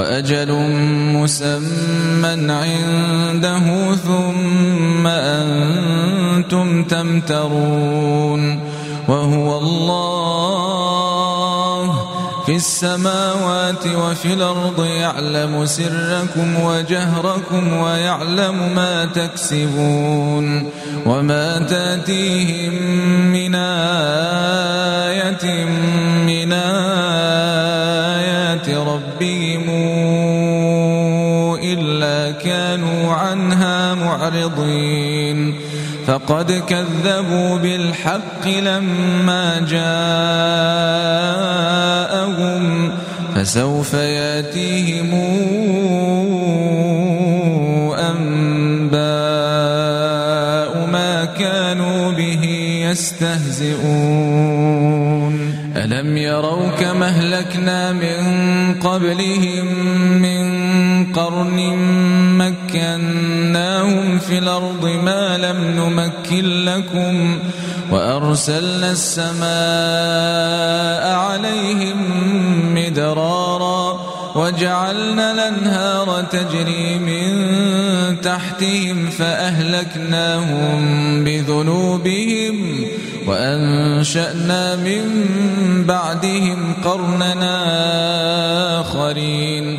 وأجل مسمى عنده ثم أنتم تمترون وهو الله في السماوات وفي الأرض يعلم سركم وجهركم ويعلم ما تكسبون وما تأتيهم من آية من آيات ربهم كانوا عنها معرضين. فقد كذبوا بالحق لما جاءهم فسوف ياتيهم أنباء ما كانوا به يستهزئون. ألم يروا كما أهلكنا من قبلهم من قرن مكناهم في الأرض ما لم نمكن لكم وأرسلنا السماء عليهم مدرارا وجعلنا الأنهار تجري من تحتهم فأهلكناهم بذنوبهم وأنشأنا من بعدهم قرننا آخرين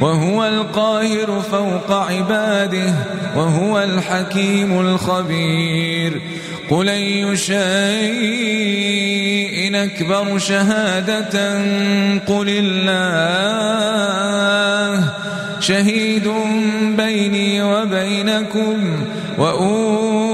وهو القاهر فوق عباده وهو الحكيم الخبير. قل أي شيء أكبر شهادة؟ قل الله. شهيد بيني وبينكم وأوحي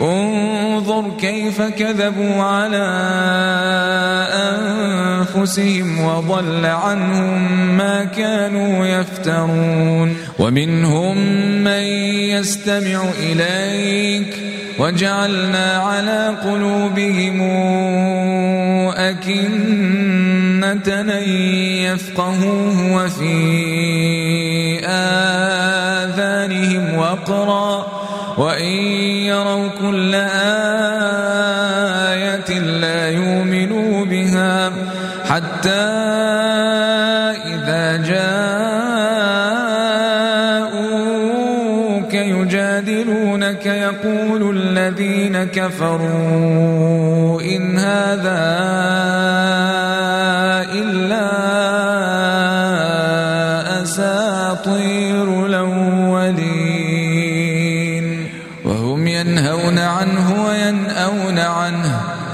انظر كيف كذبوا على أنفسهم وضل عنهم ما كانوا يفترون. ومنهم من يستمع إليك. وجعلنا على قلوبهم أكنة يفقهوه وفي آذانهم وقرا. وإن يروا كل آية لا يؤمنوا بها حتى إذا جاءوك يجادلونك يقول الذين كفروا إن هذا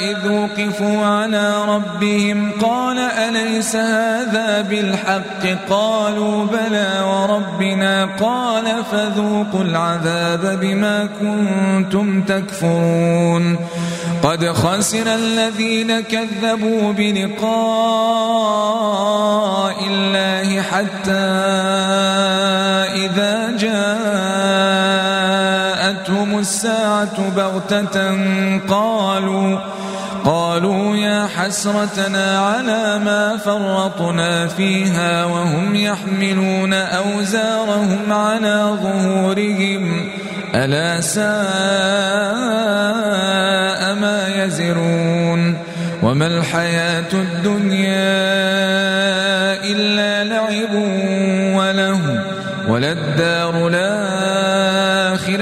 إذ وقفوا على ربهم قال أليس هذا بالحق قالوا بلى وربنا قال فذوقوا العذاب بما كنتم تكفرون قد خسر الذين كذبوا بلقاء الله حتى إذا جاءتهم الساعة بغتة قالوا قالوا يا حسرتنا على ما فرطنا فيها وهم يحملون أوزارهم على ظهورهم. ألا ساء ما يزرون. وما الحياة الدنيا إلا لعب وله وللدار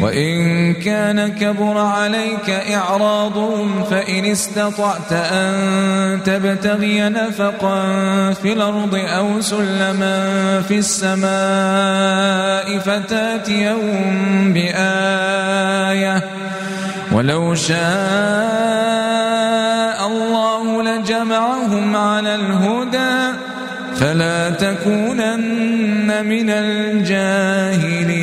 وإن كان كبر عليك إعراضهم فإن استطعت أن تبتغي نفقا في الأرض أو سلما في السماء فتاتيهم بآية. ولو شاء الله لجمعهم على الهدى فلا تكونن من الجاهلين.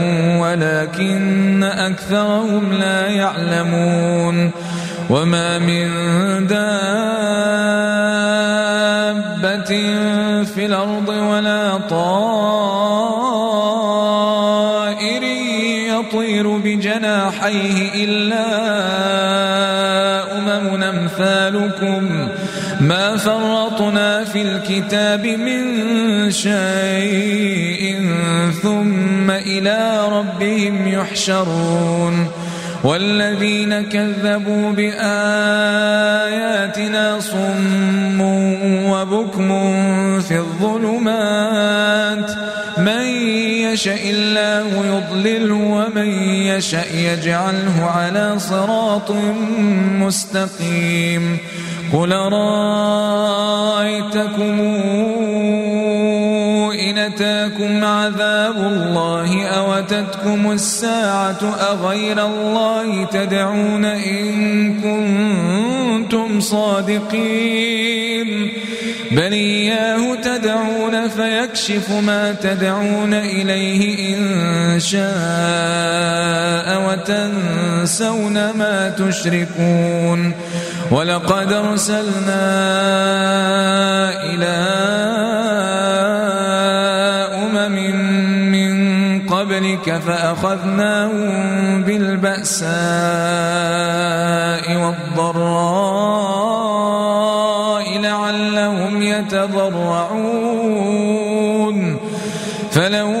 ولكن أكثرهم لا يعلمون وما من دابة في الأرض ولا طائر يطير بجناحيه إلا أمثالكم ما فرطنا في الكتاب من شيء إلى ربهم يحشرون والذين كذبوا بآياتنا صم وبكم في الظلمات من يشاء الله يضلل ومن يشاء يجعله على صراط مستقيم قل رأيتكم أتاكم عذاب الله أو أتتكم الساعة أغير الله تدعون إن كنتم صادقين بل إياه تدعون فيكشف ما تدعون إليه إن شاء وتنسون ما تشركون ولقد أرسلنا إلى قبلك فأخذناهم بالبأساء والضراء لعلهم يتضرعون. فلولا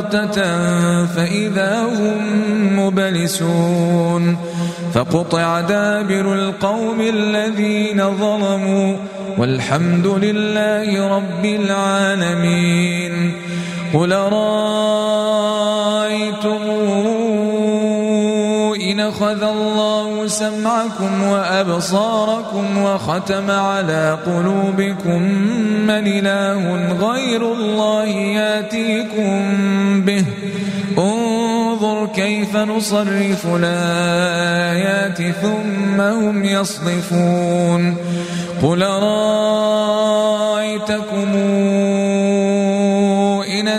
بغتة فإذا هم مبلسون فقطع دابر القوم الذين ظلموا والحمد لله رب العالمين قل رايتم أخذ الله سمعكم وأبصاركم وختم على قلوبكم من إله غير الله يأتيكم به. انظر كيف نصرف الآيات ثم هم يصدفون. قل رأيتكم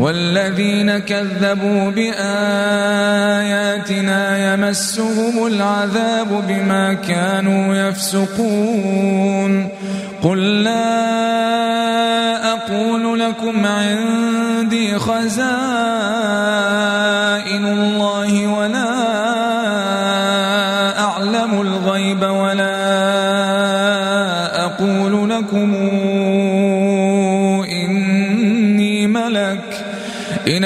والذين كذبوا بآياتنا يمسهم العذاب بما كانوا يفسقون. قل لا أقول لكم عندي خزائن الله ولا أعلم الغيب ولا أقول لكم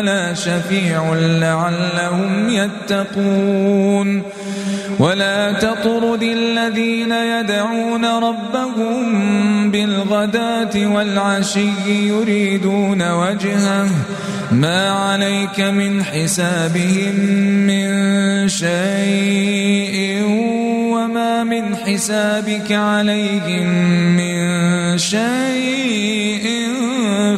ولا شفيع لعلهم يتقون. ولا تطرد الذين يدعون ربهم بالغداة والعشي يريدون وجهه. ما عليك من حسابهم من شيء وما من حسابك عليهم من شيء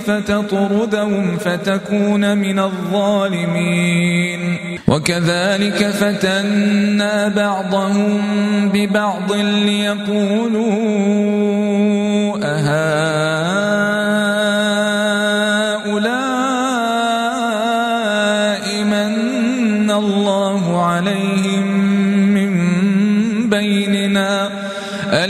فتطردهم فتكون من الظالمين. وكذلك فتنا بعضهم ببعض ليقولوا أهؤلاء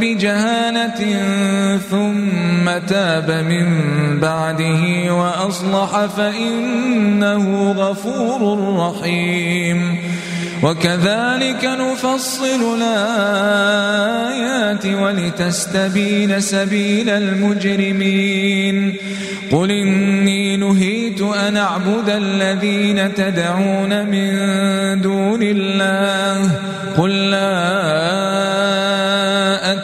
بجهالة ثم تاب من بعده وأصلح فإنه غفور رحيم وكذلك نفصل الآيات ولتستبين سبيل المجرمين قل إني نهيت أن أعبد الذين تدعون من دون الله قل لا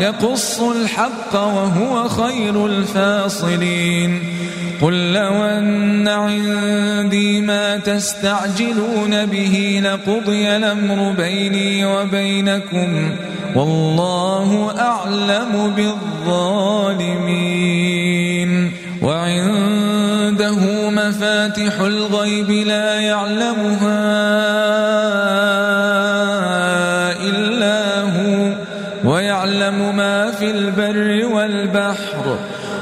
يقص الحق وهو خير الفاصلين. قل لو أن عندي ما تستعجلون به لقضي الأمر بيني وبينكم والله أعلم بالظالمين. وعنده مفاتح الغيب لا يعلمها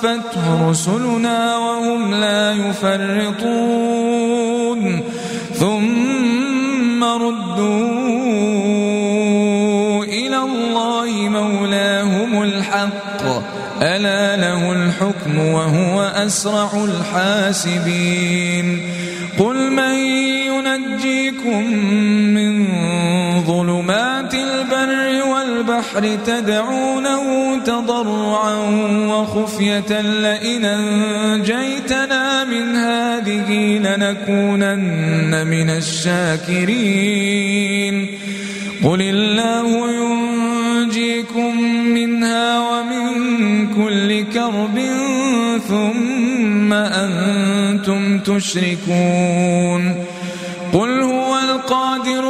توفته رسلنا وهم لا يفرطون. ثم ردوا إلى الله مولاهم الحق. ألا له الحكم وهو أسرع الحاسبين. قل من ينجيكم من والبحر تدعونه تضرعا وخفية لئن أنجيتنا من هذه لنكونن من الشاكرين. قل الله ينجيكم منها ومن كل كرب ثم أنتم تشركون. قل هو القادر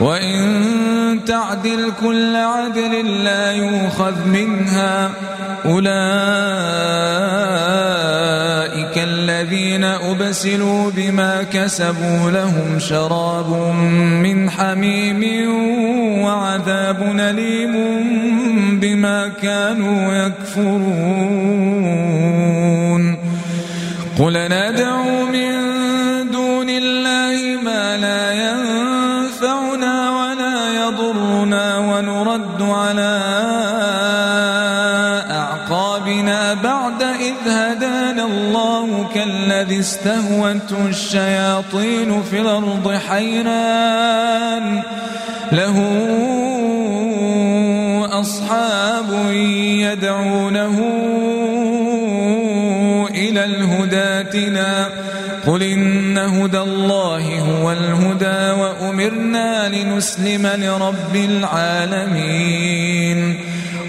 وإن تعدل كل عدل لا يؤخذ منها. أولئك الذين أبسلوا بما كسبوا لهم شراب من حميم وعذاب أليم بما كانوا يكفرون. قل ندعو كالذي استهوته الشياطين في الأرض حيران. له أصحاب يدعونه إلى الهداتنا قل إن هدى الله هو الهدى وأمرنا لنسلم لرب العالمين.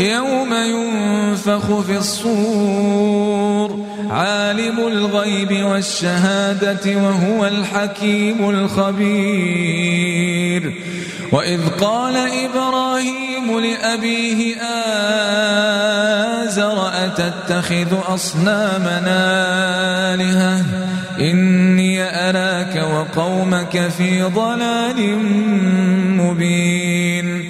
يوم ينفخ في الصور عالم الغيب والشهادة وهو الحكيم الخبير. وإذ قال إبراهيم لأبيه آزر أتتخذ أصنامنا آلهة؟ إني أراك وقومك في ضلال مبين.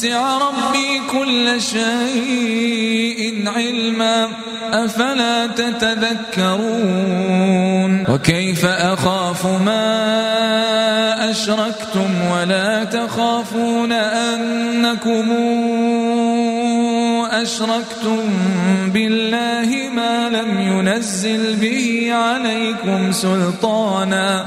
وسع ربي كل شيء علما. أفلا تتذكرون؟ وكيف أخاف ما أشركتم ولا تخافون أنكم أشركتم بالله ما لم ينزل به عليكم سلطانا.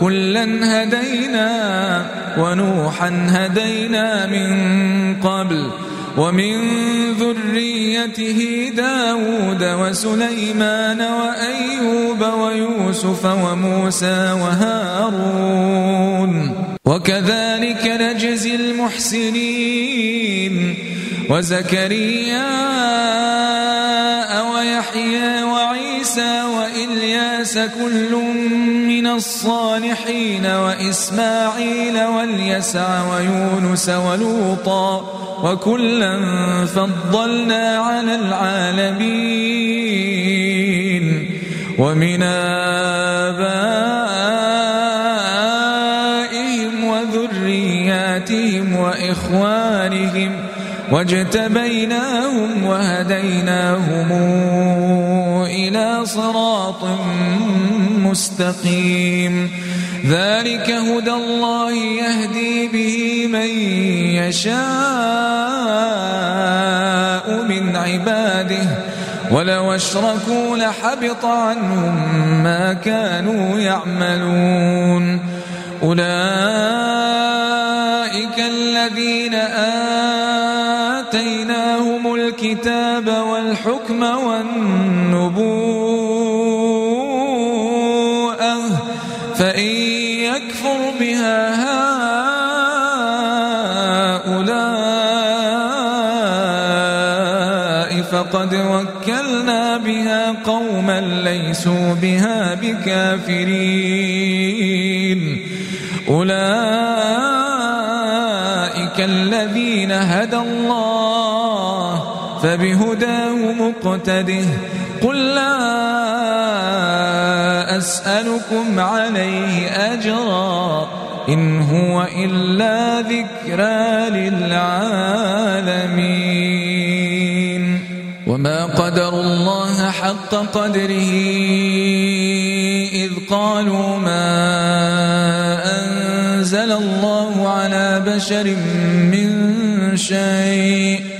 كلا هدينا ونوحا هدينا من قبل ومن ذريته داود وسليمان وأيوب ويوسف وموسى وهارون وكذلك نجزي المحسنين وزكريا ويحيى وعيسى وإلياس كل من الصالحين وإسماعيل واليسع ويونس ولوطا وكلا فضلنا على العالمين ومن آبائهم وذرياتهم وإخوانهم واجتبيناهم وهديناهم إلى صراط مستقيم. ذلك هدى الله يهدي به من يشاء من عباده. ولو أشركوا لحبط عنهم ما كانوا يعملون. أولئك الذين آتيناهم الكتاب والحكم والنبوءة فإن يكفر بها هؤلاء فقد وكلنا بها قوما ليسوا بها بكافرين. أولئك الذين هدى الله فبهداه مقتده قل لا أسألكم عليه أجرا إن هو إلا ذكرى للعالمين. وما قدر الله حق قدره إذ قالوا ما أنزل الله على بشر من شيء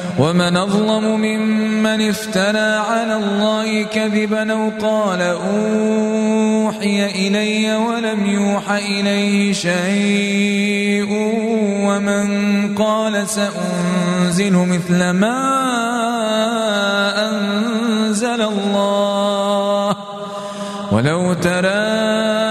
ومن أظلم ممن افترى على الله كذبا أو قال أوحي إلي ولم يوح إليه شيء ومن قال سأنزل مثل ما أنزل الله ولو ترى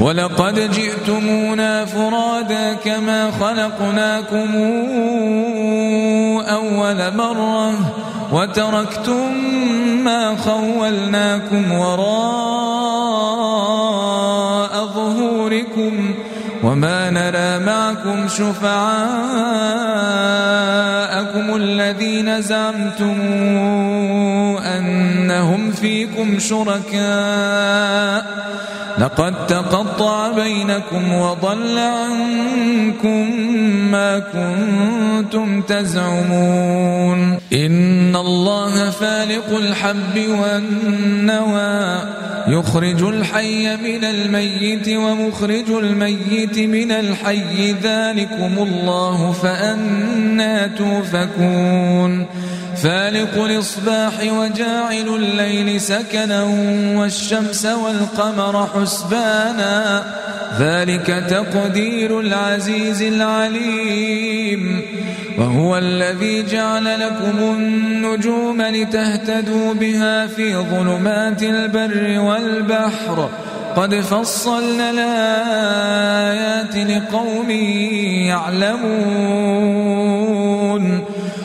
ولقد جئتمونا فرادا كما خلقناكم أول مرة وتركتم ما خولناكم وراء ظهوركم وما نرى معكم شفعاءكم الذين زعمتم أنهم فيكم شركاء. لقد تقطع بينكم وضل عنكم ما كنتم تزعمون. إن الله فالق الحب والنوى يخرج الحي من الميت ومخرج الميت من الحي. ذلكم الله فأنا توفكون فالق الإصباح وجاعل الليل سكنا والشمس والقمر حسبانا. ذلك تقدير العزيز العليم. وهو الذي جعل لكم النجوم لتهتدوا بها في ظلمات البر والبحر. قد فصلنا الآيات لقوم يعلمون.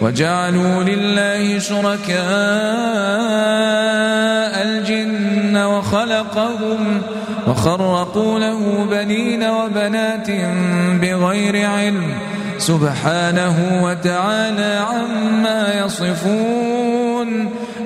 وجعلوا لله شركاء الجن وخلقهم وخرقوا له بنين وبنات بغير علم سبحانه وتعالى عما يصفون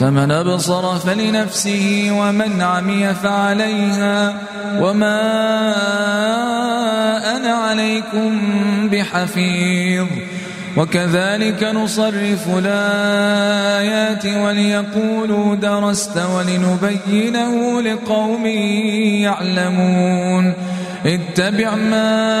فمن أبصر فلنفسه ومن عمي فعليها وما أنا عليكم بحفيظ. وكذلك نصرف الآيات وليقولوا درست ولنبينه لقوم يعلمون. اتبع ما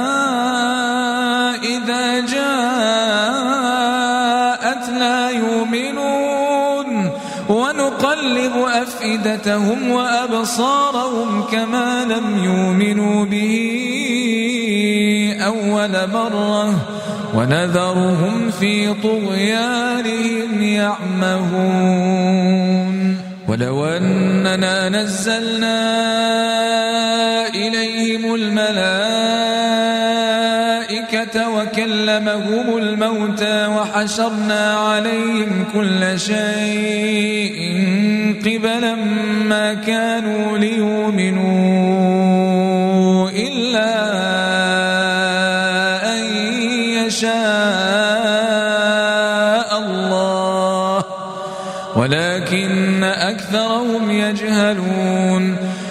أفئدتهم وأبصارهم كما لم يؤمنوا به أول مرة ونذرهم في طغيانهم يعمهون ولو أننا نزلنا إليهم الملائكة وكلمهم الموتى وحشرنا عليهم كل شيء قبلا ما كانوا ليؤمنوا إلا شاء الله. ولكن أكثرهم يجهلون.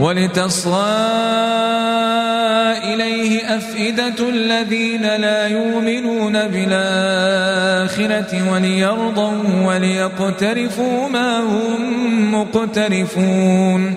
ولتصغى إليه أفئدة الذين لا يؤمنون بالآخرة وليرضوا وليقترفوا ما هم مقترفون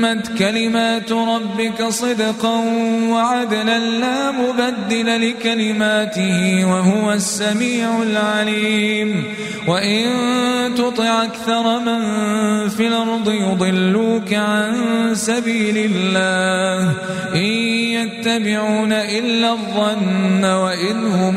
وتمت كلمات ربك صدقا وعدلا لا مبدل لكلماته وهو السميع العليم. وإن تطع أكثر من في الأرض يضلوك عن سبيل الله. إن يتبعون إلا الظن وإن هم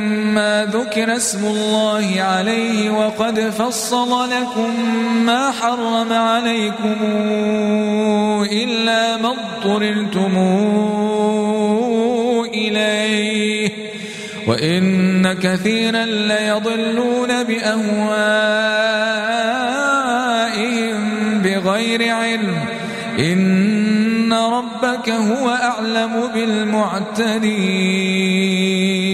ذكر اسم الله عليه وقد فصل لكم ما حرم عليكم إلا ما اضطررتم إليه. وإن كثيرا ليضلون بأهوائهم بغير علم. إن ربك هو أعلم بالمعتدين.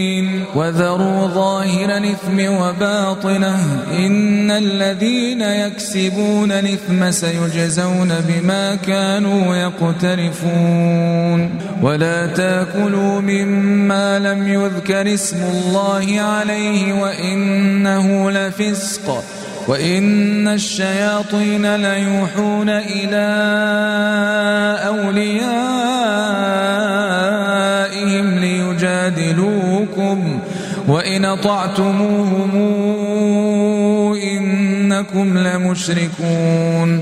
وذروا ظاهر الإثم وباطنه إن الذين يكسبون الإثم سيجزون بما كانوا يقترفون ولا تأكلوا مما لم يذكر اسم الله عليه وإنه لفسق وإن الشياطين ليوحون إلى أوليائهم ليجادلوكم وإن أطعتموهم إنكم لمشركون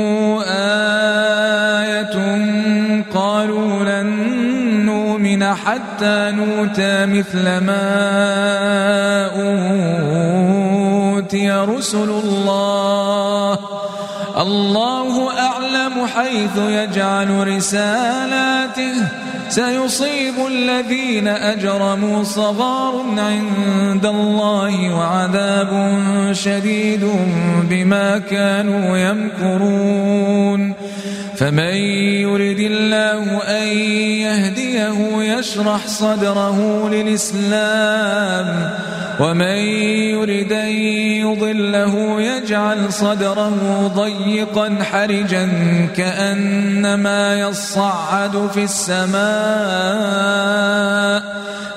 حتى نوتى مثل ما أوتي رسل الله. الله أعلم حيث يجعل رسالاته. سيصيب الذين أجرموا صغار عند الله وعذاب شديد بما كانوا يمكرون. فمن يرد الله أن يشرح صدره للإسلام. ومن يرد أن يضله يجعل صدره ضيقا حرجا كأنما يصعد في السماء.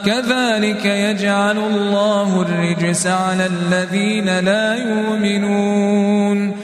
كذلك يجعل الله الرجس على الذين لا يؤمنون.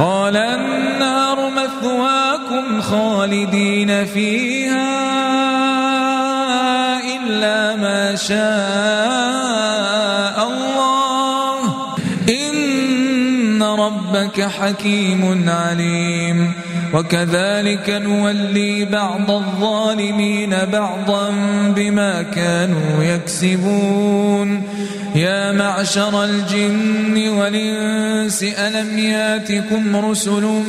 قال النار مثواكم خالدين فيها إلا ما شاء الله. إن ربك حكيم عليم. وكذلك نولي بعض الظالمين بعضا بما كانوا يكسبون. يا معشر الجن والإنس ألم ياتكم رسل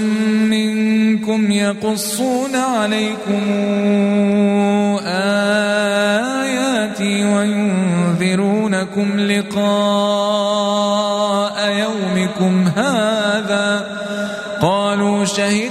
منكم يقصون عليكم آياتي وينذرونكم لقاء يومكم هذا؟ قالوا شهدنا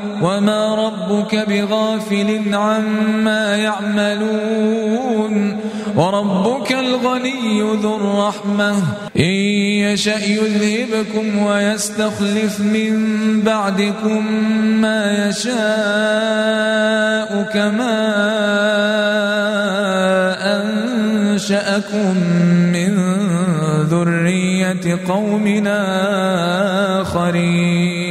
وما ربك بغافل عما يعملون وربك الغني ذو الرحمة إن يشأ يذهبكم ويستخلف من بعدكم ما يشاء كما أنشأكم من ذرية قومنا آخرين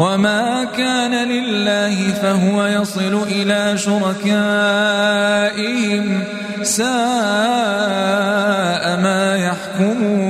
وما كان لله فهو يصل إلى شركائهم ساء ما يحكمون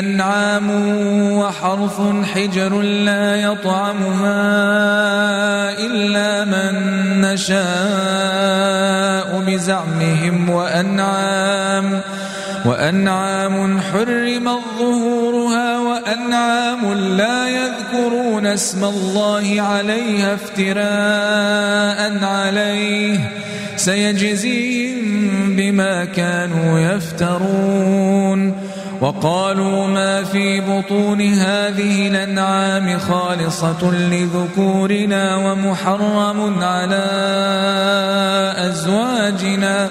أنعام وحرث حجر لا يطعمها إلا من نشاء بزعمهم وأنعام وأنعام حرم ظهورها وأنعام لا يذكرون اسم الله عليها افتراء عليه سيجزيهم بما كانوا يفترون وقالوا ما في بطون هذه الأنعام خالصة لذكورنا ومحرم على أزواجنا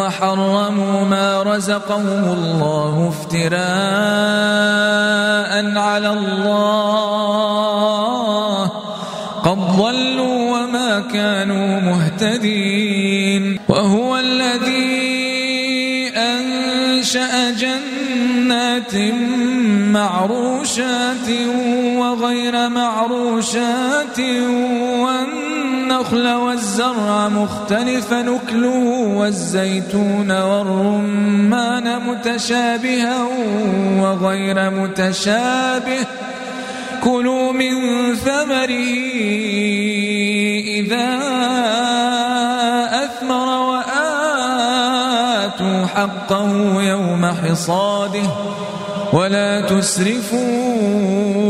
وحرموا ما رزقهم الله افتراء على الله قد ضلوا وما كانوا مهتدين وهو الذي أنشأ جنات معروشات وغير معروشات والنخل والزرع مختلف نكله والزيتون والرمان متشابها وغير متشابه كلوا من ثمره إذا أثمر وآتوا حقه يوم حصاده ولا تسرفوا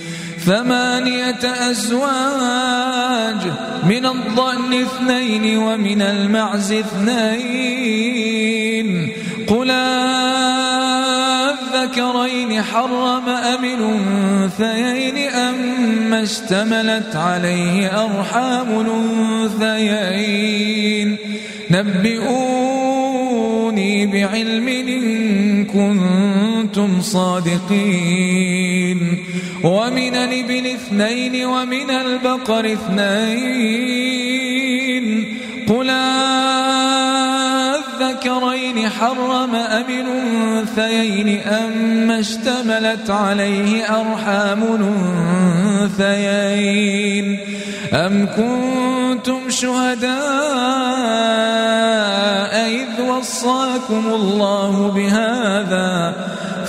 ثمانية أزواج من الضأن اثنين ومن المعز اثنين. قل الذكرين حرم أم الأنثيين أما اشتملت عليه أرحام الأنثيين. نبئوني بعلم إن كنتم صادقين. ومن الإبل اثنين ومن البقر اثنين قل الذكرين حرم أم الأنثيين أم اشتملت عليه أرحام الأنثيين أم كنتم شهداء إذ وصاكم الله بهذا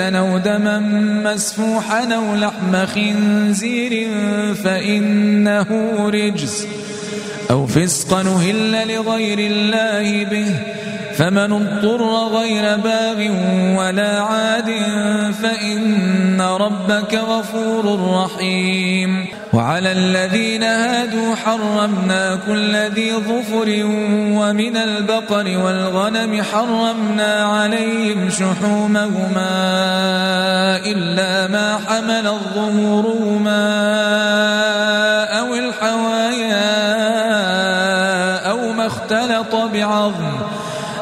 أو دما مسفوحا أو لحم خنزير فإنه رجس أو فسقا نهل لغير الله به فمن اضطر غير باغ ولا عاد فإن ربك غفور رحيم. وعلى الذين هادوا حرمنا كل ذي ظفر ومن البقر والغنم حرمنا عليهم شحومهما إلا ما حمل الظهورهما أو الحوايا أو ما اختلط بعظم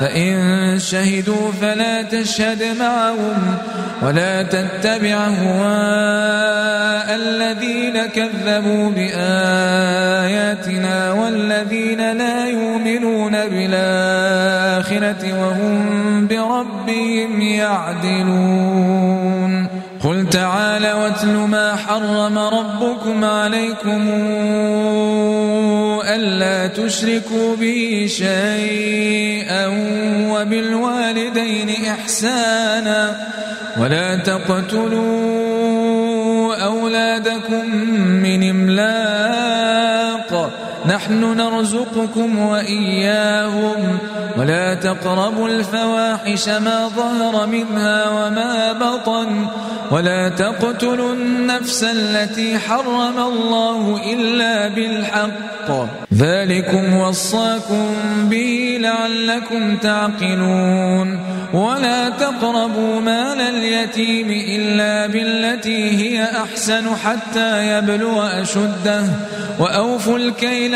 فإن شهدوا فلا تشهد معهم ولا تتبع هواء الذين كذبوا بآياتنا والذين لا يؤمنون بالآخرة وهم بربهم يعدلون. قل تعالى واتل ما حرم ربكم عليكم ألا تشركوا به شيئا وبالوالدين إحسانا ولا تقتلوا أولادكم من إملاق نحن نرزقكم وإياهم ولا تقربوا الفواحش ما ظهر منها وما بطن ولا تقتلوا النفس التي حرم الله إلا بالحق. ذلكم وصاكم به لعلكم تعقلون. ولا تقربوا مال اليتيم إلا بالتي هي أحسن حتى يبلغ أشده. وأوفوا الكيل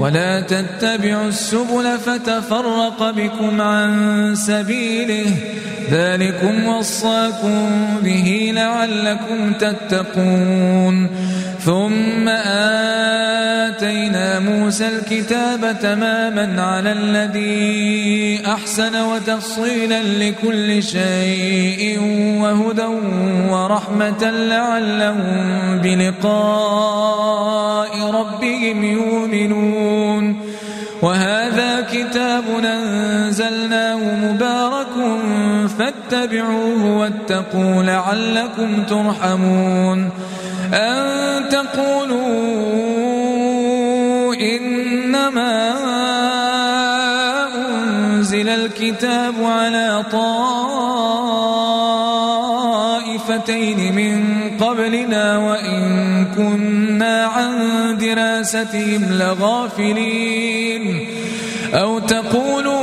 ولا تتبعوا السبل فتفرق بكم عن سبيله. ذلكم وصاكم به لعلكم تتقون. ثم آتينا موسى الكتاب تماما على الذي أحسن وتفصيلا لكل شيء وهدى ورحمة لعلهم بلقاء ربهم يؤمنون. وهذا كتاب أنزلناه مبارك فاتبعوه واتقوا لعلكم ترحمون. أن تقولوا إنما أنزل الكتاب على طائفتين من قبلنا وإن كنا عن دراستهم لغافلين أو تقولوا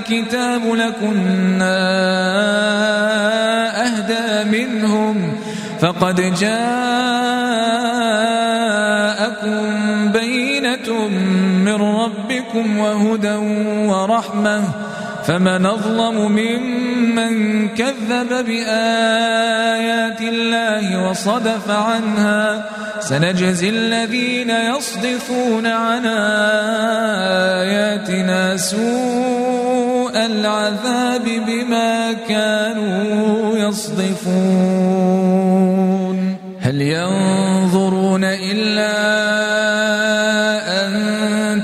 الكتاب لكنا أهدى منهم فقد جاءكم بينة من ربكم وهدى ورحمة فمن أظلم ممن كذب بآيات الله وصدف عنها سنجزي الذين يصدفون عن آياتنا سوء العذاب بما كانوا يصدفون. هل ينظرون إلا أن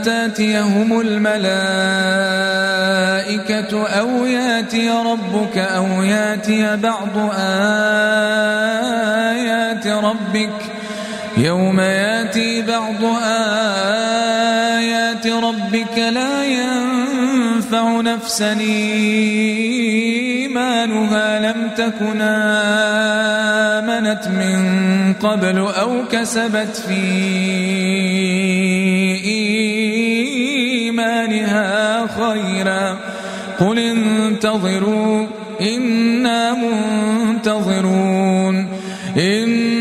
تأتيهم الملائكة أو يأتي ربك أو يأتي بعض آيات ربك؟ يوم يأتي بعض آيات نفسا إيمانها لم تكن آمنت من قبل أو كسبت في إيمانها خيرا قل انتظروا إنا منتظرون إن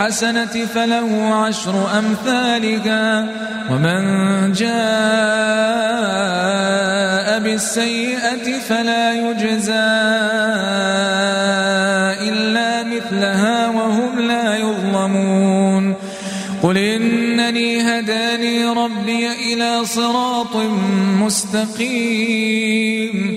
بالحسنة فله عشر أمثالها. ومن جاء بالسيئة فلا يجزى إلا مثلها وهم لا يظلمون. قل إنني هداني ربي إلى صراط مستقيم.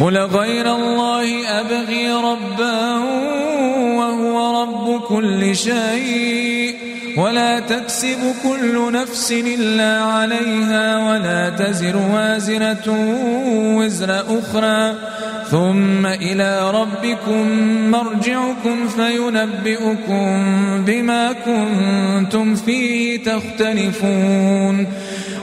قل غير الله أبغي ربا وهو رب كل شيء ولا تكسب كل نفس إلا عليها ولا تزر وازرة وزر أخرى ثم إلى ربكم مرجعكم فينبئكم بما كنتم فيه تختلفون